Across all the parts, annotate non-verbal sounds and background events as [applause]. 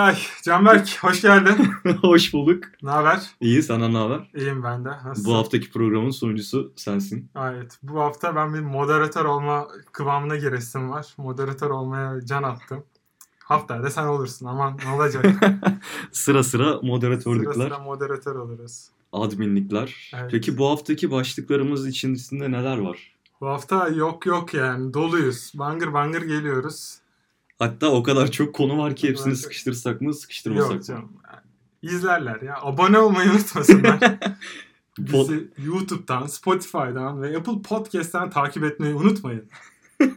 Ay Canberk hoş geldin. [laughs] Hoş bulduk. Ne haber? İyi, senden ne haber? İyiyim ben de. Nasılsın? Bu haftaki programın sunucusu sensin. Evet. Bu hafta ben bir moderatör olma kıvamına giresim var. Moderatör olmaya can attım. Haftaya da sen olursun. Aman ne olacak? Sıra [laughs] sıra sıra moderatörlükler, sıra moderatör oluruz. adminlikler. Evet. Peki bu haftaki başlıklarımız içerisinde neler var? Bu hafta yok yok yani. Doluyuz. Bangır bangır geliyoruz. Hatta o kadar çok konu var ki hepsini sıkıştırsak mı sıkıştırmasak Yok mı? canım. Yani İzlerler ya. Abone olmayı unutmasınlar. [laughs] Bizi YouTube'dan, Spotify'dan ve Apple Podcast'ten takip etmeyi unutmayın. [laughs]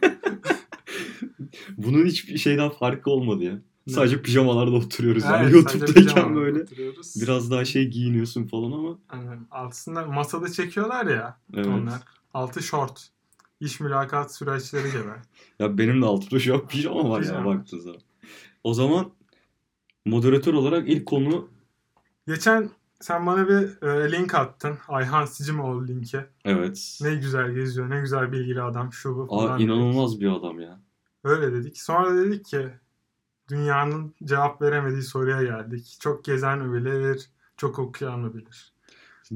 Bunun hiçbir şeyden farkı olmadı ya. Sadece pijamalarda oturuyoruz. yani Evet, sadece YouTube'dayken böyle oturuyoruz. biraz daha şey giyiniyorsun falan ama Aynen. Altında masada çekiyorlar ya evet. onlar. Altı short. İş mülakat süreçleri gibi. Ya benim de altımda şu an pijama var ya baktığın zaman. O zaman moderatör olarak ilk konu Geçen sen bana bir e, link attın. Ayhan Sicimoğlu linki. evet. Ne güzel geziyor, ne güzel bilgili adam şu bu falan. Aa, dedik. inanılmaz bir adam ya. Öyle dedik. Sonra dedik ki dünyanın cevap veremediği soruya geldik. Çok gezen mi bilir, çok okuyan mı bilir?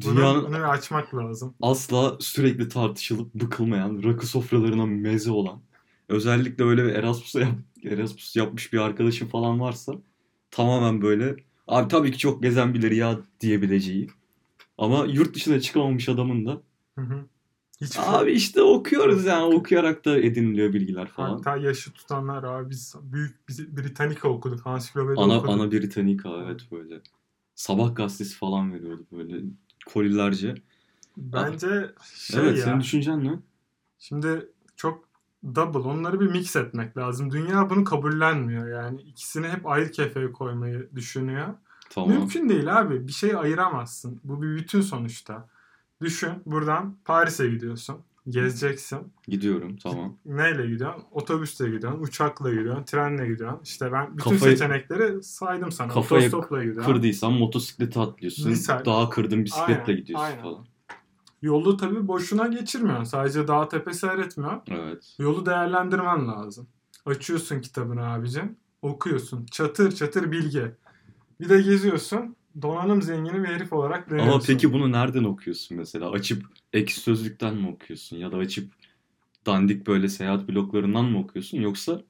Bunu, Dünyanın bunu bir açmak lazım. asla sürekli tartışılıp bıkılmayan, rakı sofralarına meze olan, özellikle böyle bir Erasmus, yap, Erasmus yapmış bir arkadaşın falan varsa tamamen böyle abi tabii ki çok gezen bilir ya diyebileceği. Ama yurt dışına çıkamamış adamın da Hı hı. Hiç abi işte okuyoruz yani okuyarak da ediniliyor bilgiler falan. Hatta yaşı tutanlar abi biz büyük biz Britannica okuduk, ansiklopedi Ana, okuduk. ana Britannica evet böyle. Sabah gazetesi falan veriyordu böyle kolilerce. Bence şey evet ya. senin düşüncen ne? Şimdi çok double onları bir mix etmek lazım. Dünya bunu kabullenmiyor yani. ikisini hep ayrı kefeye koymayı düşünüyor. Tamam. Mümkün değil abi. Bir şey ayıramazsın. Bu bir bütün sonuçta. Düşün buradan Paris'e gidiyorsun. Gezeceksin. Gidiyorum tamam. Neyle gidiyorsun? Otobüsle gidiyorsun, uçakla gidiyorsun, trenle gidiyorsun. İşte ben bütün Kafayı- seçenekleri saydım sana. Kafayı Otostopla gidiyorsun. Kırdıysan motosiklete atlıyorsun. Misal. Dağa kırdın bisikletle Aynen, gidiyorsun aynen. falan. Yolu tabii boşuna geçirmiyorsun. Sadece dağ tepe seyretmiyor. Evet. Yolu değerlendirmen lazım. Açıyorsun kitabını abicim. Okuyorsun. Çatır çatır bilgi. Bir de geziyorsun. Donanım zengini bir herif olarak dönüyorsun. Ama peki bunu nereden okuyorsun mesela? Açıp ekşi sözlükten mi okuyorsun? Ya da açıp dandik böyle seyahat bloklarından mı okuyorsun? Yoksa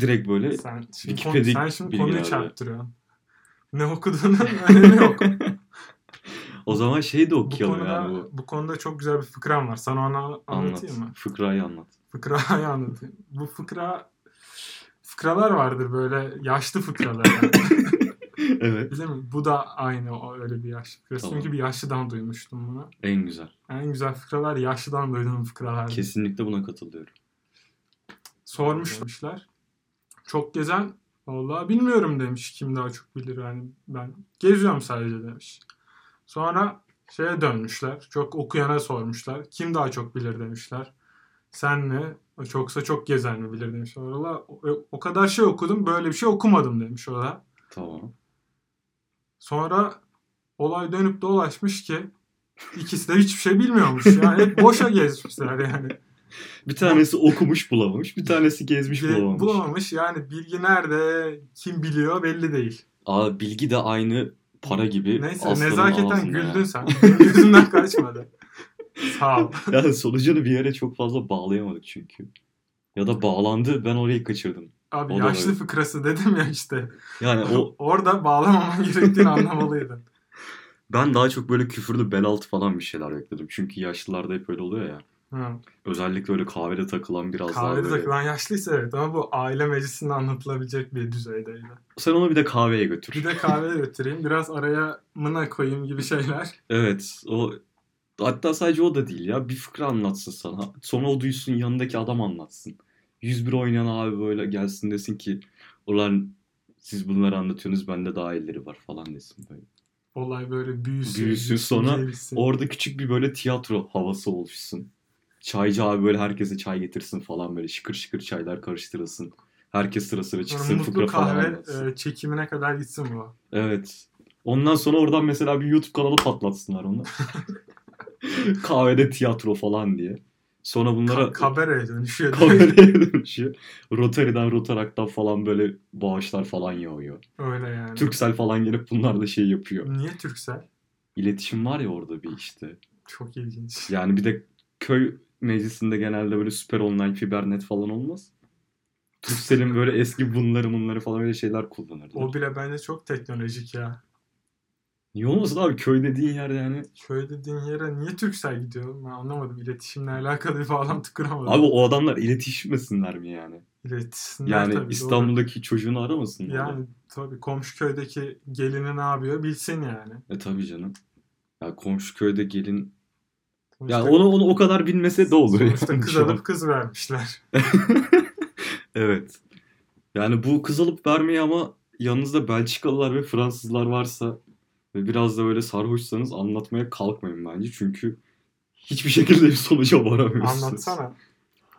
direkt böyle sen şimdi, konu, Wikipedia sen şimdi konuyu çarptırıyorsun. Ne okuduğunun [laughs] önemi yok. [laughs] o zaman şey de bu okuyalım konuda, yani bu. bu konuda çok güzel bir fıkram var. Sana onu Anlat. anlatayım mı? Fıkrayı anlat. Fıkrayı [laughs] anlatayım. Bu fıkra fıkralar vardır böyle yaşlı fıkralar. Evet. Değil mi? Bu da aynı o öyle bir yaşlı fıkrası. Tamam. Çünkü bir yaşlıdan duymuştum bunu. En güzel. En güzel fıkralar yaşlıdan duyduğum fıkralar. Kesinlikle buna katılıyorum. Sormuşlar. Çok gezen vallahi bilmiyorum demiş. Kim daha çok bilir yani ben geziyorum sadece demiş. Sonra şeye dönmüşler. Çok okuyana sormuşlar. Kim daha çok bilir demişler. Sen mi? Çoksa çok gezen mi bilir demiş. Valla o, o kadar şey okudum böyle bir şey okumadım demiş o da. Tamam. Sonra olay dönüp dolaşmış ki ikisi de hiçbir şey bilmiyormuş. Yani hep boşa gezmişler yani. Bir tanesi okumuş bulamamış. Bir tanesi gezmiş Ge- bulamamış. bulamamış. Yani bilgi nerede, kim biliyor belli değil. Aa bilgi de aynı para gibi. Neyse nezaketen güldün ya. sen. Gözümden kaçmadı. [laughs] Sağ ol. Yani sonucunu bir yere çok fazla bağlayamadık çünkü. Ya da bağlandı ben orayı kaçırdım. Abi O yaşlı öyle. fıkrası dedim ya işte. Yani o [laughs] Orada bağlamaman gerektiğini anlamalıydın. [laughs] ben daha çok böyle küfürlü bel altı falan bir şeyler bekledim. Çünkü yaşlılarda hep öyle oluyor ya. Hı. Özellikle öyle kahvede takılan biraz daha Kahvede böyle. takılan yaşlıysa evet ama bu aile meclisinde anlatılabilecek bir düzeydeydi. Sen onu bir de kahveye götür. Bir de kahveye [laughs] götüreyim. Biraz araya mına koyayım gibi şeyler. Evet o hatta sadece o da değil ya. Bir fıkra anlatsın sana. Sonra o duysun yanındaki adam anlatsın. 101 oynayan abi böyle gelsin desin ki ulan siz bunları anlatıyorsunuz bende daha iyileri var falan desin böyle. Olay böyle büyüsün. Büyüsün, sonra gelişsin. Orada küçük bir böyle tiyatro havası oluşsun. Çaycı abi böyle herkese çay getirsin falan böyle şıkır şıkır çaylar karıştırılsın. Herkes sıra sıra çıksın mutlu fıkra falan kahve anlatsın. e, çekimine kadar gitsin bu. Evet. Ondan sonra oradan mesela bir YouTube kanalı patlatsınlar onlar. [laughs] Kahvede tiyatro falan diye. Sonra bunlara Ka- kabereye dönüşüyor. kameraya dönüşüyor. Rotary'den Rotarak'tan falan böyle bağışlar falan yağıyor. Öyle yani. Turkcell falan gelip bunlar da şey yapıyor. Niye Türksel? İletişim var ya orada bir işte. Çok ilginç. Yani bir de köy meclisinde genelde böyle süper online fibernet falan olmaz. Turkcell'in böyle eski bunları bunları falan öyle şeyler kullanırdı. O bile bence çok teknolojik ya. Niye olmasın abi köy dediğin yer yani. Köy dediğin yere niye Türksel gidiyor? Ben anlamadım. İletişimle alakalı bir bağlantı kuramadım. Abi o adamlar iletişmesinler mi yani? İletişimler Yani tabii, doğru. İstanbul'daki çocuğunu aramasın? Yani tabii komşu köydeki gelini ne yapıyor bilsin yani. E tabii canım. Ya komşu köyde gelin ya Sonuçta- onu onu o kadar bilmese de olur Sonuçta yani kız alıp kız vermişler. [laughs] Evet. Yani bu kız alıp vermeyi ama yanınızda Belçikalılar ve Fransızlar varsa ve biraz da böyle sarhoşsanız anlatmaya kalkmayın bence. Çünkü hiçbir [laughs] şekilde bir sonuca varamıyorsunuz. Anlatsana.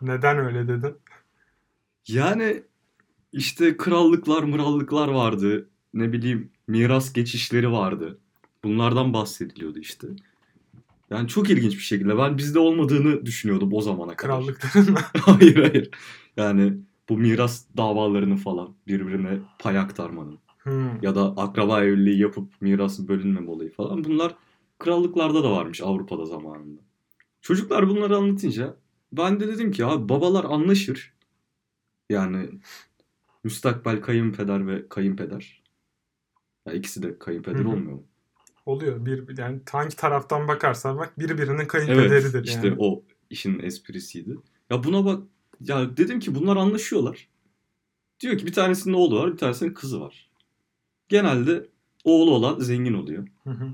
Neden öyle dedin? Yani işte krallıklar mırallıklar vardı. Ne bileyim miras geçişleri vardı. Bunlardan bahsediliyordu işte. Yani çok ilginç bir şekilde. Ben bizde olmadığını düşünüyordum o zamana kadar. Krallıklarınla. [laughs] hayır hayır. Yani bu miras davalarını falan birbirine pay aktarmanın Hmm. ya da akraba evliliği yapıp mirasın bölünmeme olayı falan bunlar krallıklarda da varmış Avrupa'da zamanında. Çocuklar bunları anlatınca ben de dedim ki abi babalar anlaşır. Yani müstakbel kayınpeder ve kayınpeder. Ya ikisi de kayınpeder Hı hı. olmuyor mu? Oluyor. Bir, yani hangi taraftan bakarsan bak birbirinin kayınpederidir Evet işte yani. o işin esprisiydi. Ya buna bak ya dedim ki bunlar anlaşıyorlar. Diyor ki bir tanesinin oğlu var bir tanesinin kızı var. Genelde oğlu olan zengin oluyor. Hı hı.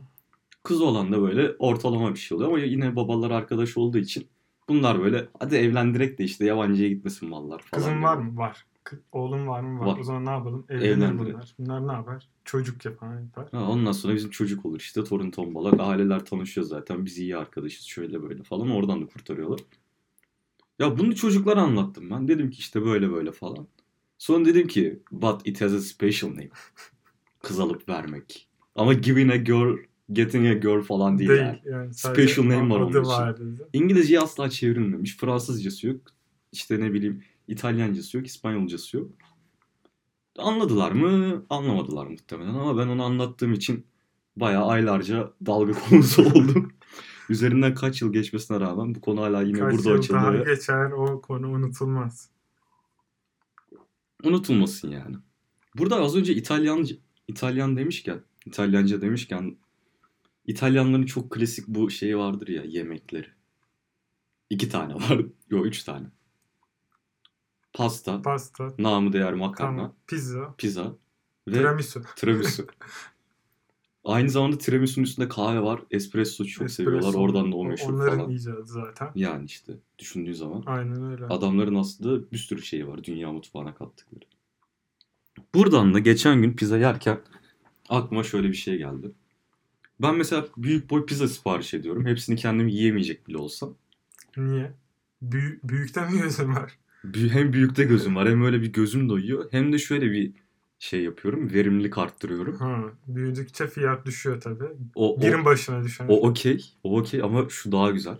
Kız olan da böyle ortalama bir şey oluyor ama yine babalar arkadaş olduğu için bunlar böyle hadi evlendirek de işte yabancıya gitmesin mallar falan. Kızın diyor. var mı? Var. Oğlun var mı? Var. Var. O zaman ne yapalım? Evlenir bunlar. Bunlar ne yapar? Çocuk yapan yapar. Ha, ondan sonra bizim çocuk olur işte torun tombalak aileler tanışıyor zaten biz iyi arkadaşız şöyle böyle falan oradan da kurtarıyorlar. Ya bunu çocuklara anlattım ben dedim ki işte böyle böyle falan. Sonra dedim ki but it has a special name. [laughs] Kız alıp vermek. Ama giving a girl, getting a girl falan değil, Değil. yani. yani. Special name var onun için. İngilizceye asla çevrilmemiş. Fransızcası yok. İşte ne bileyim İtalyancası yok, İspanyolcası yok. Anladılar mı? Anlamadılar muhtemelen ama ben onu anlattığım için bayağı aylarca dalga [laughs] konusu oldum. Üzerinden kaç yıl geçmesine rağmen bu konu hala yine Kaç burada yıl açıldı daha ve geçer o konu unutulmaz. unutulmasın yani. Burada az önce İtalyan İtalyan demişken, İtalyanca demişken İtalyanların çok klasik bu şeyi vardır ya yemekleri. İki tane [laughs] var. Yok üç tane. Pasta, Pasta, namı değer makarna, tamam. pizza, pizza ve tiramisu. tiramisu. [laughs] Aynı zamanda tiramisu'nun üstünde kahve var. Espresso çok Espresso. seviyorlar. Oradan da o meşhur Onların falan. icadı zaten. Yani işte düşündüğü zaman. Aynen öyle. Adamların aslında bir sürü şeyi var dünya mutfağına kattıkları. Buradan da geçen gün pizza yerken aklıma şöyle bir şey geldi. Ben mesela büyük boy pizza sipariş ediyorum. Hepsini kendim yiyemeyecek bile olsam. Niye? Büyü, büyükte mi gözün var? Hem büyükte gözüm var hem öyle bir gözüm doyuyor. Hem de şöyle bir şey yapıyorum. Verimlilik arttırıyorum. Ha, büyüdükçe fiyat düşüyor tabii. O, o, Birim başına düşen. o okey. O okey ama şu daha güzel.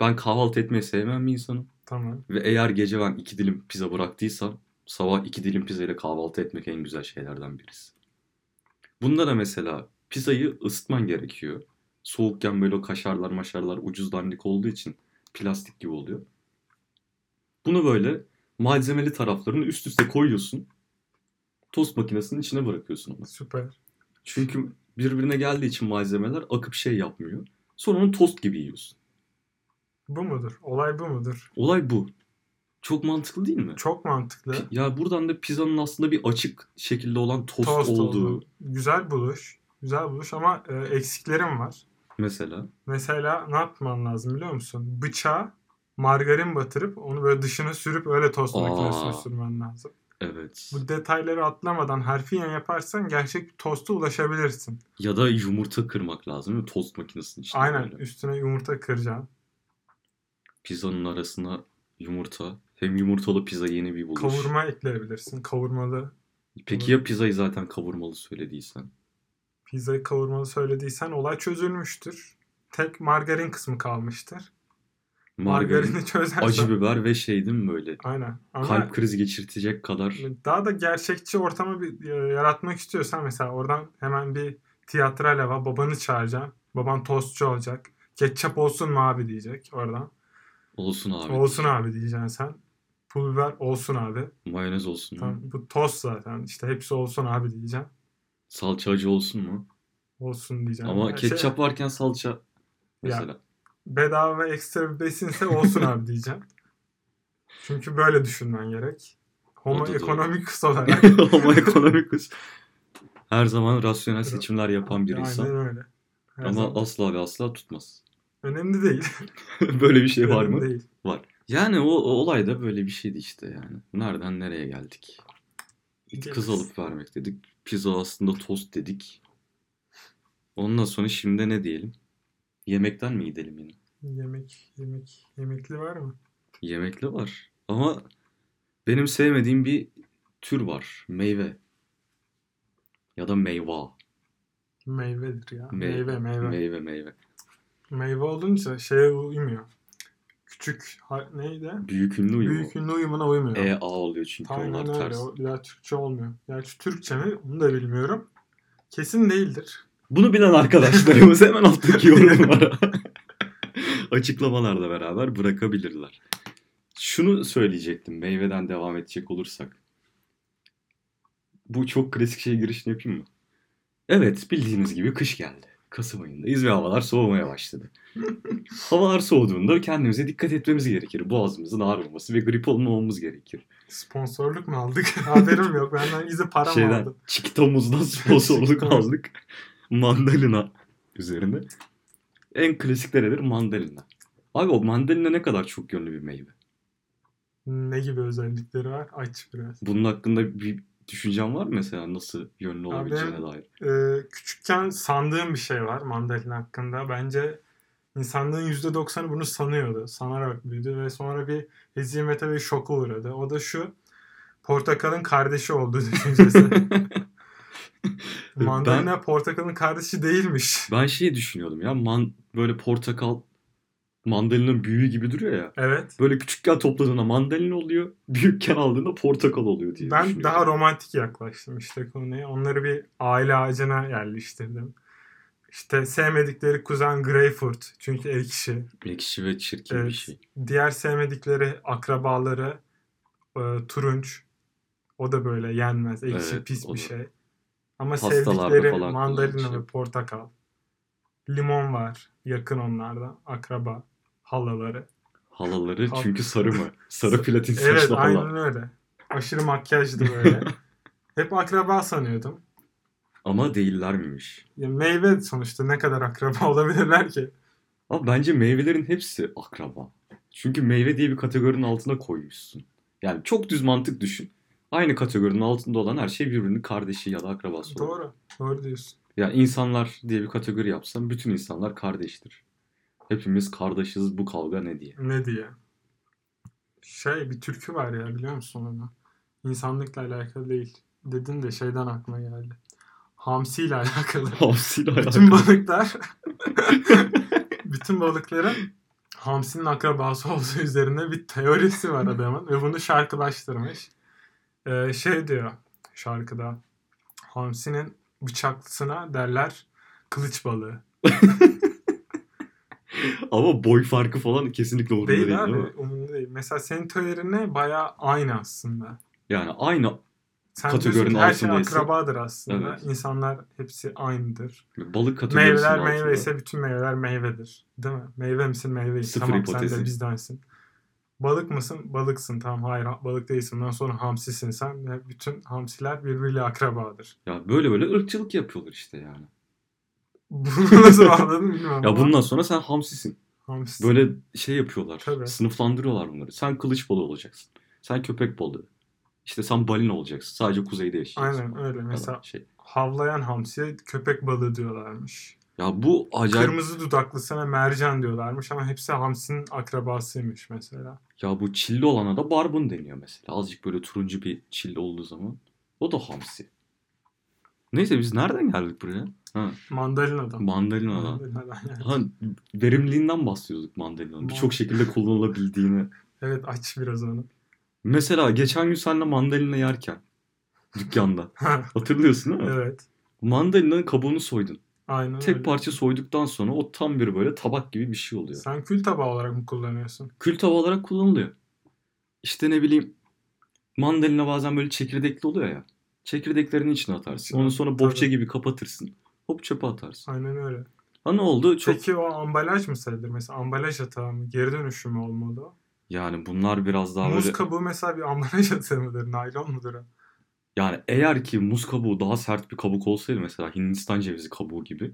Ben kahvaltı etmeyi sevmeyen bir insanım. Tamam. Ve eğer gece ben iki dilim pizza bıraktıysam sabah iki dilim pizza ile kahvaltı etmek en güzel şeylerden birisi. Bunda da mesela pizzayı ısıtman gerekiyor. Soğukken böyle kaşarlar maşarlar ucuz dandik olduğu için plastik gibi oluyor. Bunu böyle malzemeli taraflarını üst üste koyuyorsun. Tost makinesinin içine bırakıyorsun onu. Süper. Çünkü birbirine geldiği için malzemeler akıp şey yapmıyor. Sonra onu tost gibi yiyorsun. Bu mudur? Olay bu mudur? Olay bu. Çok mantıklı değil mi? Çok mantıklı. Pi- Ya buradan da pizzanın aslında bir açık şekilde olan tost, Tost olduğu oldu. Güzel buluş. Güzel buluş ama e, eksiklerim var. mesela. Mesela ne yapman lazım biliyor musun? Bıçağa margarin batırıp onu böyle dışına sürüp öyle tost Aa. makinesine sürmen lazım. Evet. Bu detayları atlamadan harfiyen yaparsan gerçek bir tosta ulaşabilirsin. Ya da yumurta kırmak lazım değil mi? Tost makinesinin içinde Aynen böyle. üstüne yumurta kıracaksın. Pizzanın arasına yumurta. Hem yumurtalı pizza yeni bir buluş. Kavurma ekleyebilirsin. Kavurmalı. Peki ya pizzayı zaten kavurmalı söylediysen? Margarin, Margarini çözersen. acı biber ve şey değil mi böyle? Aynen. Ama Kalp krizi geçirtecek kadar. daha da gerçekçi ortamı bir e, yaratmak istiyorsan mesela oradan hemen bir tiyatral hava babanı çağıracaksın. Baban tostçu olacak. Ketçap olsun mu abi diyecek oradan. Olsun abi. Olsun abi diyeceksin sen. Pul biber olsun abi. Mayonez olsun? Tamam, bu tost zaten. İşte hepsi olsun abi diyeceksin. Salça acı olsun mu? Olsun diyeceksin. Ama Yani şey, ketçap varken salça mesela. bedava ve ekstra bir besinse olsun abi diyeceksin. [laughs] Çünkü böyle düşünmen gerek. Homo economicus [laughs] olarak. Ekonomik kız. Her zaman rasyonel seçimler yapan bir insan. Aynen öyle. Her Ama zaman. asla ve asla tutmaz. Önemli değil. [laughs] Böyle bir şey var Önemli mı? Değil. Var. Yani o, o olay da böyle bir şeydi işte yani. Nereden nereye geldik? İt kız alıp vermek dedik. Pizza aslında tost dedik. Ondan sonra şimdi ne diyelim? Yemekten mi gidelim yine? Yemek, yemek, yemekli var mı? Yemekli var. Ama benim sevmediğim bir tür var. Meyve. Ya da meyva. Meyvedir ya. Me- meyve, meyve. Meyve meyve. Meyve olunca şeye uymuyor. Küçük ha- neydi? Büyük ünlü uyumu. Büyük ünlü uyumuna uymuyor. E A oluyor çünkü Aynen onlar öyle. ters. O daha Türkçe olmuyor. Gerçi Türkçe mi? Onu da bilmiyorum. Kesin değildir. Bunu bilen arkadaşlarımız hemen alttaki [laughs] yorumlara [laughs] açıklamalarla beraber bırakabilirler. Şunu söyleyecektim meyveden devam edecek olursak. Bu çok klasik şey girişini yapayım mı? Evet bildiğiniz gibi kış geldi. Kasım ayındayız ve havalar soğumaya başladı. [laughs] havalar soğuduğunda kendimize dikkat etmemiz gerekir. Boğazımızın ağrımaması ve grip olmamamız gerekir. Sponsorluk mu aldık? [laughs] Haberim yok. Benden gizli para mı Şeyden, aldın? Çikitomuzdan sponsorluk aldık. Mandalina üzerine. En klasikler nedir? Mandalina. Abi o mandalina ne kadar çok yönlü bir meyve. Ne gibi özellikleri var? Aç biraz. Bunun hakkında bir düşüncen var mı mesela nasıl yönlü Abi olabileceğine benim- dair? Ee, küçükken sandığım bir şey var mandalina hakkında. Bence insanlığın %90'ı bunu sanıyordu. Sanarak büyüdü ve sonra bir hezimete ve şoka uğradı. O da şu. Portakalın kardeşi olduğu [laughs] düşüncesi. mandalina portakalın kardeşi değilmiş. Ben şeyi düşünüyordum ya man, böyle portakal mandalina'nın büyüğü gibi duruyor ya. Evet. Böyle küçükken topladığında mandalina oluyor. [laughs] Büyükken aldığında portakal oluyor diye Ben daha romantik yaklaştım işte konuya. Onları bir aile ağacına yerleştirdim. İşte sevmedikleri kuzen greyfurt çünkü ekşi. Ekşi ve çirkin bir Evet. şey. Diğer sevmedikleri akrabaları e, turunç. O da böyle yenmez. Ekşi Evet, pis bir da. şey. Ama Pastalarda sevdikleri mandalina şey. ve portakal. Limon var. Yakın onlardan. Akraba. Halaları. Halaları Hal- çünkü sarı mı? [laughs] Sarı platin Evet saçlı hala. aynen öyle. Aşırı makyajlı böyle. [laughs] Hep akraba sanıyordum. Ama değiller miymiş? Ya meyve sonuçta ne kadar akraba [laughs] olabilirler ki? Ama bence meyvelerin hepsi akraba. Çünkü meyve diye bir kategorinin altına koymuşsun. Yani çok düz mantık düşün. Aynı kategorinin altında olan her şey birbirinin kardeşi ya da akrabası olur. Doğru. Doğru diyorsun. Yani insanlar diye bir kategori yapsam bütün insanlar kardeştir. Hepimiz kardeşiz bu kavga ne diye. Ne diye? Şey bir türkü var ya biliyor musun onu? İnsanlıkla alakalı değil. Dedin de şeyden aklıma geldi. Hamsi ile alakalı. [laughs] Hamsiyle bütün alakalı. balıklar [laughs] bütün balıkların hamsinin akrabası olduğu üzerine bir teorisi var adamın ve bunu şarkılaştırmış. Ee, şey diyor şarkıda hamsinin bıçaklısına derler kılıç balığı. [laughs] [laughs] Ama boy farkı falan kesinlikle umurunda değil, Değil abi değil mi? umurumda değil. Mesela senin teorine bayağı aynı aslında. Yani aynı Sen Kategorinin her şey akrabadır aslında. Evet. İnsanlar hepsi aynıdır. balık kategorisinin Meyveler altında. meyve ise bütün meyveler meyvedir. Değil mi? Meyve misin meyve. Sıfır tamam sen hipotezi. de bizdensin. Balık mısın? Balıksın. Tamam hayır ha- balık değilsin. Ondan sonra hamsisin sen. Ve bütün hamsiler birbiriyle akrabadır. Ya böyle böyle ırkçılık yapıyorlar işte yani. Bunu nasıl anladın bilmiyorum. Ya bundan sonra sen hamsisin. hamsi. Böyle şey yapıyorlar. Tabii. Sınıflandırıyorlar bunları. Sen kılıç balığı olacaksın. Sen köpek balığı. İşte sen balina olacaksın. Sadece kuzeyde yaşayacaksın. Aynen öyle. Mesela şey. havlayan hamsiye köpek balığı diyorlarmış. Ya bu acayip. Kırmızı dudaklısına mercan diyorlarmış ama hepsi hamsinin akrabasıymış mesela. Ya bu çilli olana da barbun deniyor mesela. Azıcık böyle turuncu bir çilli olduğu zaman. O da hamsi. Neyse biz nereden geldik buraya? Ha, Mandalina'dan. mandalinadan. Mandalina'dan yani. Ha, verimliliğinden bahsediyorduk mandalinanın. Birçok şekilde kullanılabildiğini. Evet aç biraz onu. Mesela geçen gün seninle mandalina yerken dükkanda. [laughs] Hatırlıyorsun değil mi? evet. Mandalinanın kabuğunu soydun. Aynen Tek öyle. parça soyduktan sonra o tam bir böyle tabak gibi bir şey oluyor. Sen kül tabağı olarak mı kullanıyorsun? Kül tava olarak kullanılıyor. İşte ne bileyim mandalina bazen böyle çekirdekli oluyor ya. Çekirdeklerini içine atarsın. Onu sonra bohça tabii. gibi kapatırsın. Hop çöpe atarsın. Aynen öyle. Ha ne oldu? Çok Peki o ambalaj mı sayılır? Mesela ambalaj hata mı? Geri dönüşüm mü olmalı yani bunlar biraz daha Muz böyle kabuğu mesela bir ambalaj atığı mıdır? Naylon mudur yani eğer ki muz kabuğu daha sert bir kabuk olsaydı mesela Hindistan cevizi kabuğu gibi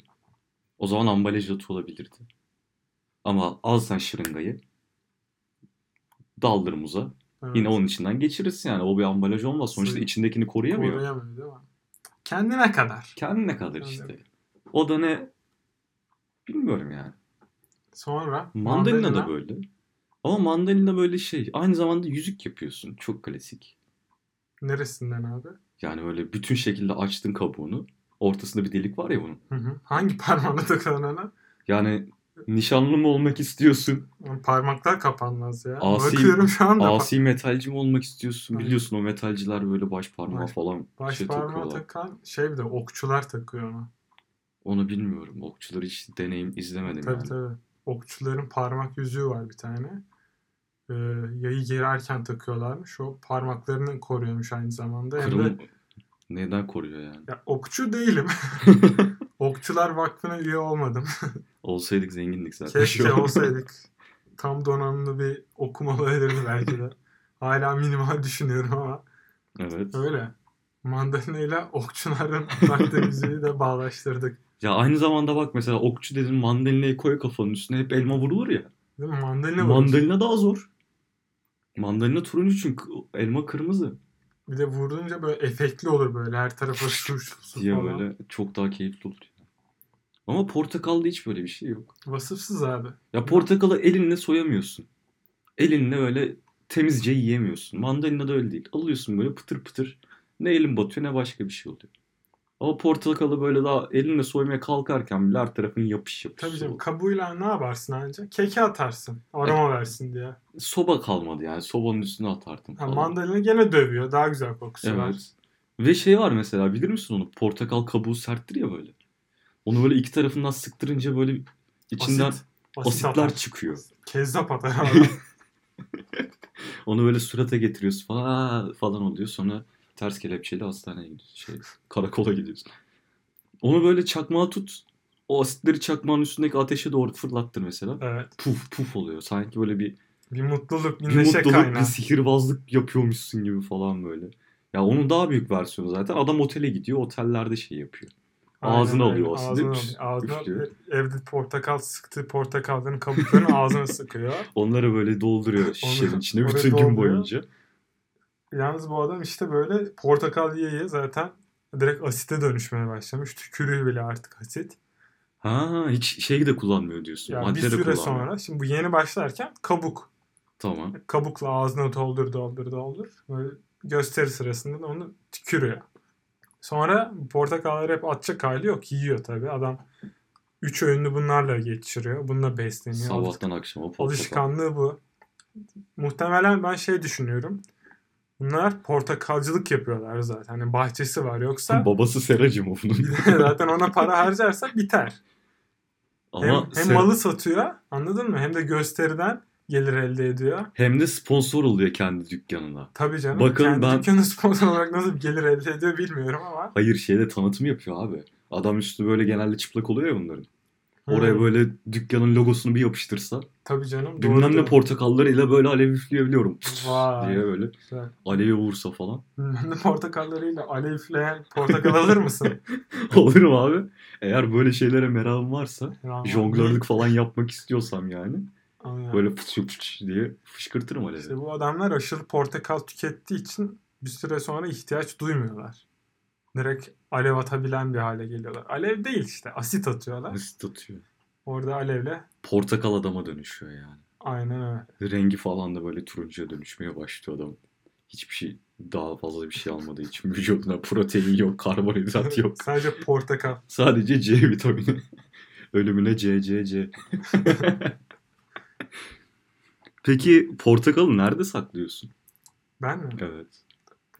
o zaman ambalaj atı olabilirdi. Ama al sen şırıngayı daldır muza. Evet. Yine onun içinden geçirirsin yani. O bir ambalaj olmaz. Sonuçta Suyu- içindekini koruyamıyor. Koruyamıyor değil mi? Kendine kadar. Kendine kadar Kendine. işte. O da ne? Bilmiyorum yani. Sonra Mandalina da böyle. Ama mandalina böyle şey. Aynı zamanda yüzük yapıyorsun. Çok klasik. Neresinden abi? Yani böyle bütün şekilde açtın kabuğunu. Ortasında bir delik var ya bunun. Hı hı. Hangi parmağına [laughs] takılan ona? Yani nişanlı mı olmak istiyorsun? Parmaklar kapanmaz ya. Asi- Bakıyorum şu anda. Asi metalci mi olmak istiyorsun? Aynen. Biliyorsun o metalciler böyle baş parmağı Baş- falan Baş şey parmağı takıyorlar. takan şey bir de okçular takıyor ona. Onu bilmiyorum. Okçuları hiç deneyim izlemedim Tabii yani. tabii. Okçuların parmak yüzüğü var bir tane. Ee, yayı gererken takıyorlarmış. O parmaklarını koruyormuş aynı zamanda. Hem de Kırım neden koruyor yani? ya, okçu değilim. [laughs] Okçular Vakfı'na üye olmadım. [laughs] Olsaydık zengindik zaten. Keşke olsaydık. [laughs] Tam donanımlı bir okuma olabilirdi belki de. Hala minimal düşünüyorum ama evet. öyle. Mandalina ile okçuların [laughs] yüzüğü de bağlaştırdık. Ya aynı zamanda bak mesela okçu dedin mandalinayı koy kafanın üstüne hep elma vurulur ya. Değil mi? Mandalina vurur. Mandalina daha zor. Mandalina turuncu çünkü elma kırmızı. Bir de vurunca böyle efektli olur böyle. Her tarafa [laughs] diye falan. böyle çok daha keyifli olur. Ama portakalda hiç böyle bir şey yok. Vasıfsız abi. Ya portakalı elinle soyamıyorsun. Elinle öyle temizce yiyemiyorsun. Mandalina da öyle değil. Alıyorsun böyle pıtır pıtır. Ne elin batıyor ne başka bir şey oluyor. Ama portakalı böyle daha elinle soymaya kalkarken bile her tarafın yapış yapış. Tabii canım kabuğuyla ne yaparsın anca? Keke atarsın. Aroma versin diye. Soba kalmadı yani. Sobanın üstüne atardım Ha, falan. mandalina gene dövüyor. Daha güzel kokusu var. Evet. Ve şey var mesela bilir misin onu? Portakal kabuğu serttir ya böyle. Onu böyle iki tarafından sıktırınca böyle içinden Asit. Asit asitler atar. çıkıyor. Kezzap atar [laughs] abi. [laughs] Onu böyle surata getiriyorsun falan, falan oluyor. Sonra ters kelepçeyle hastaneye gidiyorsun. Şey, karakola gidiyorsun. Onu böyle çakmağa tut. O asitleri çakmağın üstündeki ateşe doğru fırlattır mesela. evet. Puf puf oluyor. Sanki böyle bir, Bir mutluluk, bir, bir neşe mutluluk, kaynağı. bir sihirbazlık yapıyormuşsun gibi falan böyle. Ya onun daha büyük versiyonu zaten. Adam otele gidiyor. Otellerde şey yapıyor. Ağzına alıyor asidi, Ağzına. Ağzına üflüyor. evde portakal sıktığı portakalların kabuklarını ağzına [laughs] sıkıyor. Onları böyle dolduruyor şişenin içine oraya bütün gün dolduruyor. boyunca. Yalnız bu adam işte böyle portakal yiye yiye zaten direkt asite dönüşmeye başlamış. Tükürüğü bile artık asit. Ha hiç şey de kullanmıyor diyorsun. Yani Madde bir süre kullanmıyor. sonra şimdi bu yeni başlarken kabuk. Tamam. Kabukla ağzına doldur doldur doldur. Böyle gösteri sırasında da onu tükürüyor. Sonra portakalları hep atacak hali yok. Yiyor tabii. Adam üç öğünlü bunlarla geçiriyor. Bununla besleniyor. Sabahtan akşama portakal. Alışkanlığı bu. Muhtemelen ben şey düşünüyorum. Bunlar portakalcılık yapıyorlar zaten. Hani bahçesi var. Yoksa Babası seracı mı bunun? zaten ona para harcarsak biter. Hem, Ama hem ser- malı satıyor anladın mı? Hem de gösteriden gelir elde ediyor. hem de sponsor oluyor kendi dükkanına. Tabii canım. Bakın Kendi ben- dükkanı sponsor olarak nasıl bir gelir elde ediyor bilmiyorum ama. Hayır şeyde tanıtım yapıyor abi. Adam üstü böyle genelde çıplak oluyor ya bunların. Oraya Hmm, böyle dükkanın logosunu bir yapıştırsa Tabii canım. bilmem ne portakallarıyla böyle alev üfleyebiliyorum. Vay. diye böyle Güzel. alevi vursa falan. Bilmem ne portakallarıyla alevleyen portakal alır mısın? [laughs] Alırım abi. Eğer böyle şeylere merakım varsa Yani jonglörlük falan yapmak istiyorsam yani Aynen. böyle fıç fıç diye fışkırtırım alevi. İşte bu adamlar aşırı portakal tükettiği için bir süre sonra ihtiyaç duymuyorlar. Direkt alev atabilen bir hale geliyorlar. Alev değil işte asit atıyorlar. Nasıl tutuyor? Orada alevle Portakal adama dönüşüyor yani. aynen öyle. Rengi falan da böyle turuncuya dönüşmeye başlıyor adam. Hiçbir şey daha fazla bir şey almadığı için [laughs] vücuduna protein yok, karbonhidrat [laughs] yok. Sadece portakal. Sadece C vitamini. [laughs] Ölümüne C, C, C. Peki portakalı nerede saklıyorsun? Ben mi? Evet.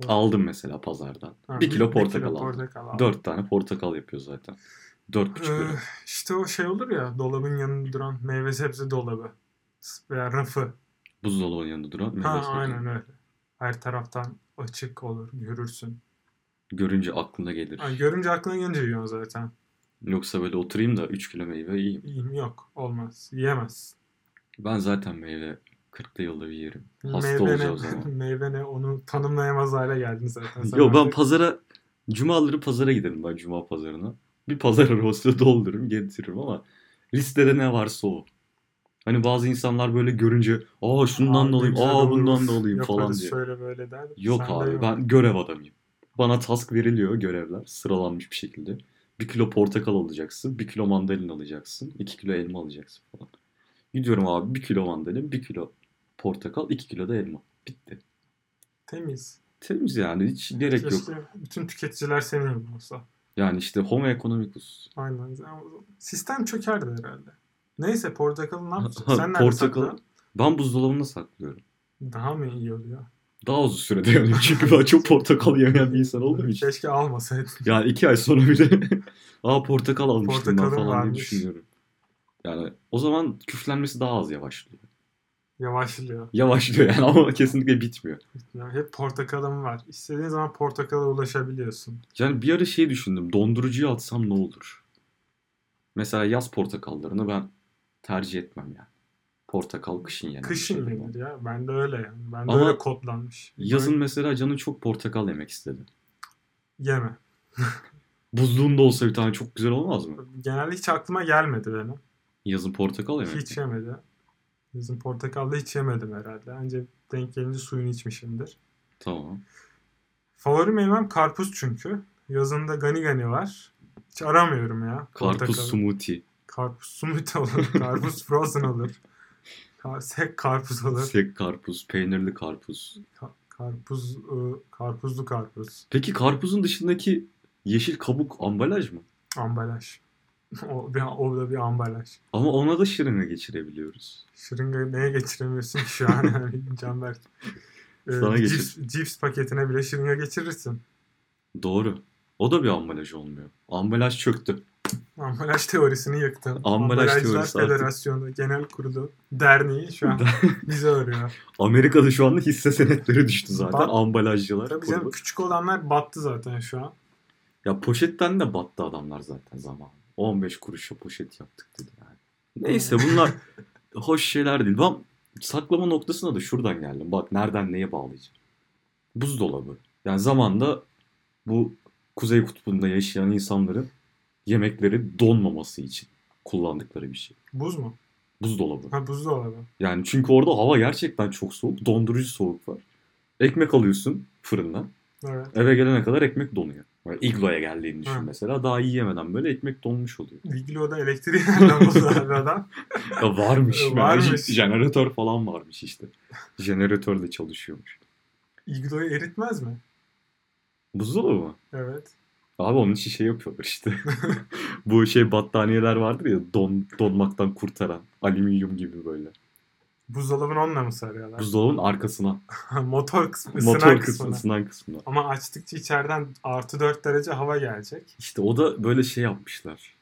Aldım mesela pazardan. Ha, bir kilo portakal aldım. portakal aldım. Dört tane portakal yapıyor zaten. Dört buçuk Ee, lira. işte o şey olur ya dolabın yanında duran meyve sebze dolabı veya rafı. Buzdolabının yanında duran meyve Ha sebze. aynen öyle. Her taraftan açık olur görürsün. Görünce aklına gelir. Ha, görünce aklına gelince yiyorsun zaten. Yoksa böyle oturayım da 3 kilo meyve yiyeyim. İyiyim yok olmaz yiyemez. Ben zaten meyve 40'lı yılda bir yerim. Hasta Meyve olacağım zaman. [laughs] meyve ne onu tanımlayamaz hale geldin zaten. sen Yo ben artık. pazara cumaları pazara giderim ben cuma pazarına. Bir pazar arabası [laughs] doldururum getiririm ama listede ne varsa o. Hani bazı insanlar böyle görünce aa şundan da güzel aa bundan da alayım yaparız falan diye. şöyle böyle der. Yok abi yok. ben görev adamıyım. Bana task veriliyor görevler sıralanmış bir şekilde. Bir kilo portakal alacaksın, bir kilo mandalina alacaksın, iki kilo elma alacaksın falan. Gidiyorum abi bir kilo mandalina, bir kilo portakal, iki kilo da elma. Bitti. Temiz. Temiz yani hiç gerek yok. Keşke bütün tüketiciler senin olsa. Yani işte homo economicus. Aynen. Sistem çökerdi herhalde. Neyse portakalı ne yapacaksın? Ha, Sen nerede portakal- sakla? Ben buzdolabında saklıyorum. Daha mı iyi oluyor? Daha uzun sürede yanıyor çünkü ben çok portakal yemeyen bir insan olduğum için. Keşke almasaydın. Yani iki ay sonra bile [laughs] aa portakal almıştım ben Portakalım falan diye varmış. düşünüyorum. Yani o zaman küflenmesi daha az yavaşlıyor. Yavaşlıyor. Yavaşlıyor yani ama kesinlikle bitmiyor. Yani hep portakalım var. İstediğin zaman portakala ulaşabiliyorsun. Yani bir ara şey düşündüm. Dondurucuya atsam ne olur? Mesela yaz portakallarını ben tercih etmem yani. Portakal kışın bir Kışın yenir ya. Ben de öyle yani. Ben de Ama öyle kodlanmış. Yazın mesela canın çok portakal yemek istedi. Yeme. [laughs] Buzluğunda olsa bir tane çok güzel olmaz mı? Genelde hiç aklıma gelmedi benim. Yazın portakal yemek. Hiç yemedi. Yazın portakalda hiç yemedim herhalde. Anca denk gelince suyunu içmişimdir. Tamam. Favori meyvem karpuz çünkü. Yazında gani gani var. Hiç aramıyorum ya. Karpuz portakalı. smoothie. Karpuz smoothie olur. [laughs] Karpuz frozen olur. Sek karpuz olur. Sek karpuz, peynirli karpuz. Ka- karpuz, ı, karpuzlu karpuz. Peki karpuzun dışındaki yeşil kabuk ambalaj mı? Ambalaj. [laughs] o, bir, o da bir ambalaj. Ama ona da şırınga geçirebiliyoruz. Şırınga neye geçiremiyorsun ki şu an [laughs] yani Canberk? Ee, Sana geçir. cips, cips paketine bile şırınga geçirirsin. Doğru. O da bir ambalaj olmuyor. Ambalaj çöktü. Ambalaj teorisini yıktın. Ambalaj Ambalajlar teorisi artık- Federasyonu Genel Kurulu Derneği şu an [laughs] bizi arıyor. Amerika'da şu anda hisse senetleri düştü zaten. Bat- Ambalajcılar. Tabii canım küçük olanlar battı zaten şu an. Ya poşetten de battı adamlar zaten zaman. 15 kuruşa poşet yaptık dedi yani. [laughs] Neyse bunlar hoş şeyler değil. Ben saklama noktasına da şuradan geldim. Bak nereden neye bağlayacağım. Buzdolabı. Yani zamanda bu Kuzey Kutbu'nda yaşayan insanların yemekleri donmaması için kullandıkları bir şey. Buz mu? Buzdolabı. Ha buzdolabı. Yani çünkü orada hava gerçekten çok soğuk. Dondurucu soğuk var. Ekmek alıyorsun fırından. Evet. Eve gelene kadar ekmek donuyor. İgloya geldiğini düşün Ha. mesela. Daha yiyemeden böyle ekmek donmuş oluyor. Viglo'da elektriği nereden buldu abi adam? [laughs] Ya varmış. [laughs] Varmış. varmış. Jeneratör falan varmış işte. Jeneratörle çalışıyormuş. Iglo'yu eritmez mi? Buzdolabı mı? Evet. Abi onun için şey yapıyorlar işte. [laughs] Bu şey battaniyeler vardır ya don, donmaktan kurtaran. Alüminyum gibi böyle. Buzdolabını onunla mı sarıyorlar? Buzdolabının arkasına. Motor kısmı, motor kısmı, kısmına. kısmına. Ama açtıkça içeriden artı 4 derece hava gelecek. İşte o da böyle şey yapmışlar.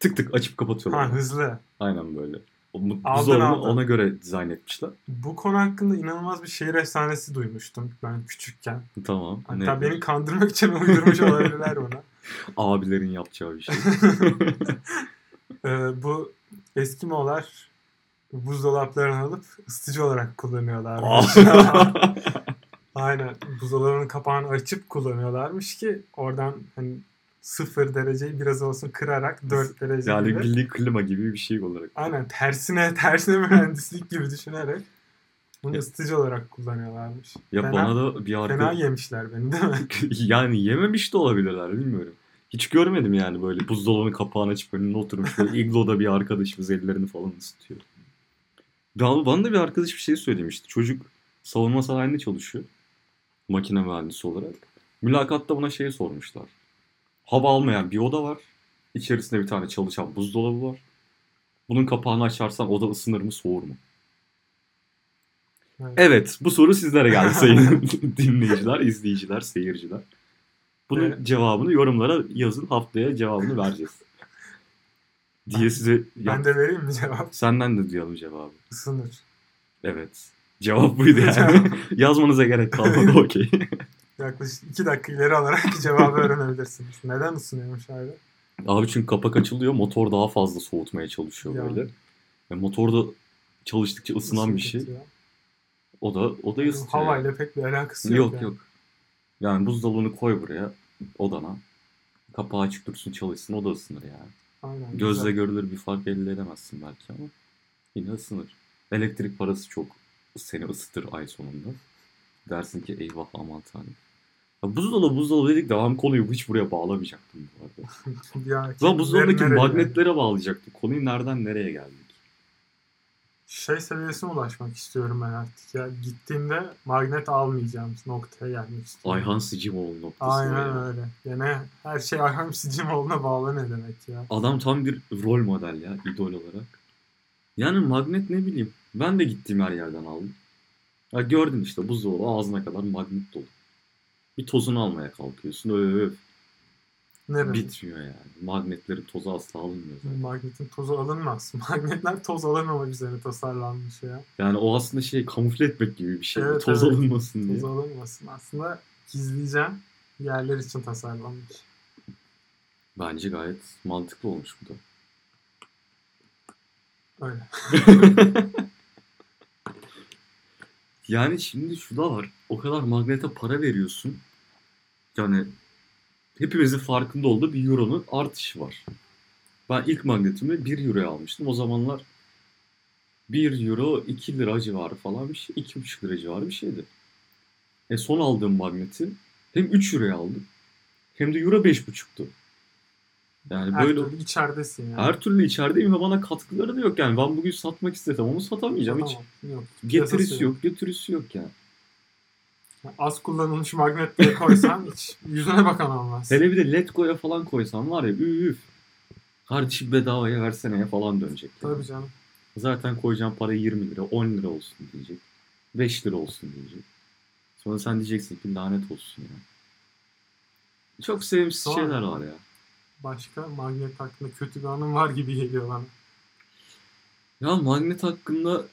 Tık tık açıp kapatıyorlar. Ha hızlı. Aynen böyle. Buzdolabını ona göre dizayn etmişler. Bu konu hakkında inanılmaz bir şehir efsanesi duymuştum ben küçükken. Tamam. Hatta Ne- beni kandırmak için uydurmuş [laughs] olabilirler buna. Abilerin yapacağı bir şey. [laughs] Ee, bu Eskimolar buzdolaplarını alıp ısıtıcı olarak kullanıyorlarmış. [laughs] Aynen. Buzdolabının kapağını açıp kullanıyorlarmış ki oradan hani sıfır dereceyi biraz olsun kırarak 4 derece yani gibi. milli klima gibi bir şey olarak. Aynen tersine tersine mühendislik gibi düşünerek bunu Ya- ısıtıcı olarak kullanıyorlarmış. Ya fena, bana da bir fena arkadaş... yemişler beni değil mi? [laughs] yani yememiş de olabilirler bilmiyorum. Hiç görmedim yani böyle buzdolabının kapağını açıp önüne oturmuş. Böyle [laughs] igloda bir arkadaşımız ellerini falan ısıtıyor. Ya bana da bir arkadaş bir şey söylemişti. Çocuk savunma sanayinde çalışıyor. makine mühendisi olarak. Mülakatta buna şeyi sormuşlar. Hava almayan bir oda var. İçerisinde bir tane çalışan buzdolabı var. Bunun kapağını açarsan oda ısınır mı soğur mu? Evet. Evet bu soru sizlere geldi sayın [laughs] [laughs] dinleyiciler, izleyiciler, seyirciler. Bunun Evet. cevabını yorumlara yazın haftaya cevabını vereceğiz. Diye size Ben de vereyim mi cevap? senden de duyalım cevabı. Isınır. Evet. Cevap buydu yani. [laughs] Yazmanıza gerek kalmadı [laughs] okey. Yaklaşık iki dakika ileri alarak cevabı öğrenebilirsiniz. Neden ısınıyormuş abi? Abi çünkü kapak açılıyor motor daha fazla soğutmaya çalışıyor Yani. böyle. Ve motorda çalıştıkça ısınan bir şey. O da o da ısıtıyor. Havayla pek bir alakası yok. Yok yani. yok. Yani buzdolabını koy buraya odana. Kapağı açık dursun çalışsın o da ısınır ya. Aynen, Gözle güzel. görülür bir fark elde edemezsin belki ama yine ısınır. Elektrik parası çok seni ısıtır ay sonunda. Dersin ki eyvah aman tanrım. Ya buzdolabı buzdolabı dedik de ben konuyu hiç buraya bağlamayacaktım bu arada. [laughs] Ya, Lan buzdolabındaki nereye yani? magnetlere bağlayacaktık. Konuyu nereden nereye geldik? Şey seviyesine ulaşmak istiyorum ben artık ya. Gittiğimde magnet almayacağım noktaya gelmek istiyorum. Ayhan Sicimoğlu noktası. Aynen ya. öyle. Gene her şey Ayhan Sicimoğlu'na bağlı ne demek ya. Adam tam bir rol model ya idol olarak. Yani magnet ne bileyim. Ben de gittiğim her yerden aldım. Ya gördün işte buzdolabı ağzına kadar magnet dolu. Bir tozunu almaya kalkıyorsun. Öf, Nereye? bitmiyor yani. Magnetlerin tozu asla alınmıyor zaten. Magnetin tozu alınmaz. [laughs] Magnetler toz alınmamak üzere tasarlanmış ya. Yani o aslında şey kamufle etmek gibi bir şey. Evet, toz evet. alınmasın diye. Toz alınmasın. Aslında gizleyeceğim yerler için tasarlanmış. Bence gayet mantıklı olmuş bu da. Öyle. [laughs] Yani şimdi şu da var. O kadar magnete para veriyorsun. Yani hepimizin farkında olduğu bir euronun artışı var. Ben ilk magnetimi 1 euroya almıştım. O zamanlar 1 euro 2 lira civarı falan bir şey. 2,5 lira civarı bir şeydi. E son aldığım magneti hem 3 euroya aldım hem de euro 5,5'tu. Yani Her böyle türlü içeridesin yani. her türlü içerideyim ve bana katkıları da yok yani. Ben bugün satmak istesem onu satamayacağım. Hiç Tamam, Yok. getirisi Piyasası yok, götürüsü yok yani. Az kullanılmış magnet diye koysan hiç yüzüne bakan olmaz. Hele bir de Letgo'ya falan koysan var ya üf. Kardeşim bedavaya verseneye falan dönecek. yani. Tabii canım. Zaten koyacağın para 20 lira, 10 lira olsun diyecek. 5 lira olsun diyecek. Sonra sen diyeceksin ki lanet olsun ya. Çok sevimsiz Sonra- şeyler var ya. Başka magnet hakkında kötü bir anım var gibi geliyor bana. Ya magnet hakkında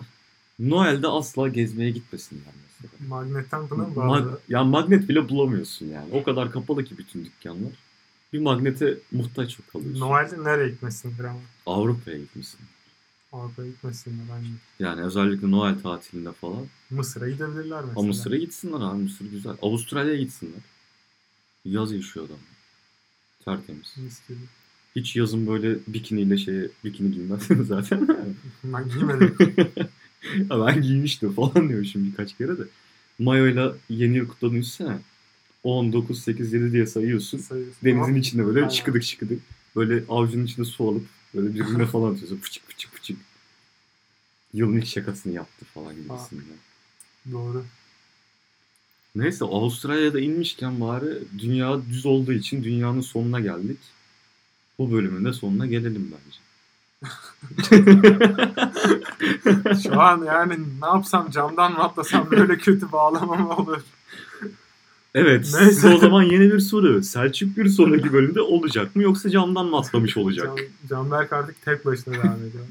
Noel'de asla gezmeye gitmesinler mesela. Magnetten mı Mag- bağlı? ya magnet bile bulamıyorsun yani. O kadar kapalı ki bütün dükkanlar. Bir magnete muhtaç kalıyorsun. Noel'de nereye gitmesindir ama? Avrupa'ya gitmişsin. Avrupa'ya gitmesinler bence. Yani özellikle Noel tatilinde falan. Mısır'a gidebilirler mesela. Ama Mısır'a gitsinler abi. Mısır güzel. Avustralya'ya gitsinler. Yaz yaşıyor adam. Tertemiz. Mis gibi. Hiç yazın böyle bikiniyle şeye bikini giymezsin [laughs] zaten. Ben giymedim. [laughs] [laughs] Ya ben giymiştim falan diyor şimdi birkaç kere de. Mayoyla yeni yıl kutladığını düşünsene. 10, 9, 8, 7 diye sayıyorsun. Sayıyorsun. Denizin Ama içinde böyle Aynen. çıkıdık çıkıdık. Böyle avucunun içinde su alıp böyle birbirine [laughs] falan atıyorsun. Fıçık fıçık fıçık. Yılın ilk şakasını yaptı falan gibisinden. Doğru. Neyse Avustralya'da inmişken bari dünya düz olduğu için dünyanın sonuna geldik. Bu bölümün de sonuna gelelim bence. [laughs] Şu an yani ne yapsam camdan mı atlasam böyle kötü bağlamam olur. Evet Neyse. size o zaman yeni bir soru. Selçuk bir sonraki bölümde olacak mı yoksa camdan mı atlamış olacak? Can, Canberk artık tek başına devam ediyor.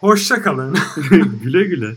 Hoşça kalın. [laughs] güle güle.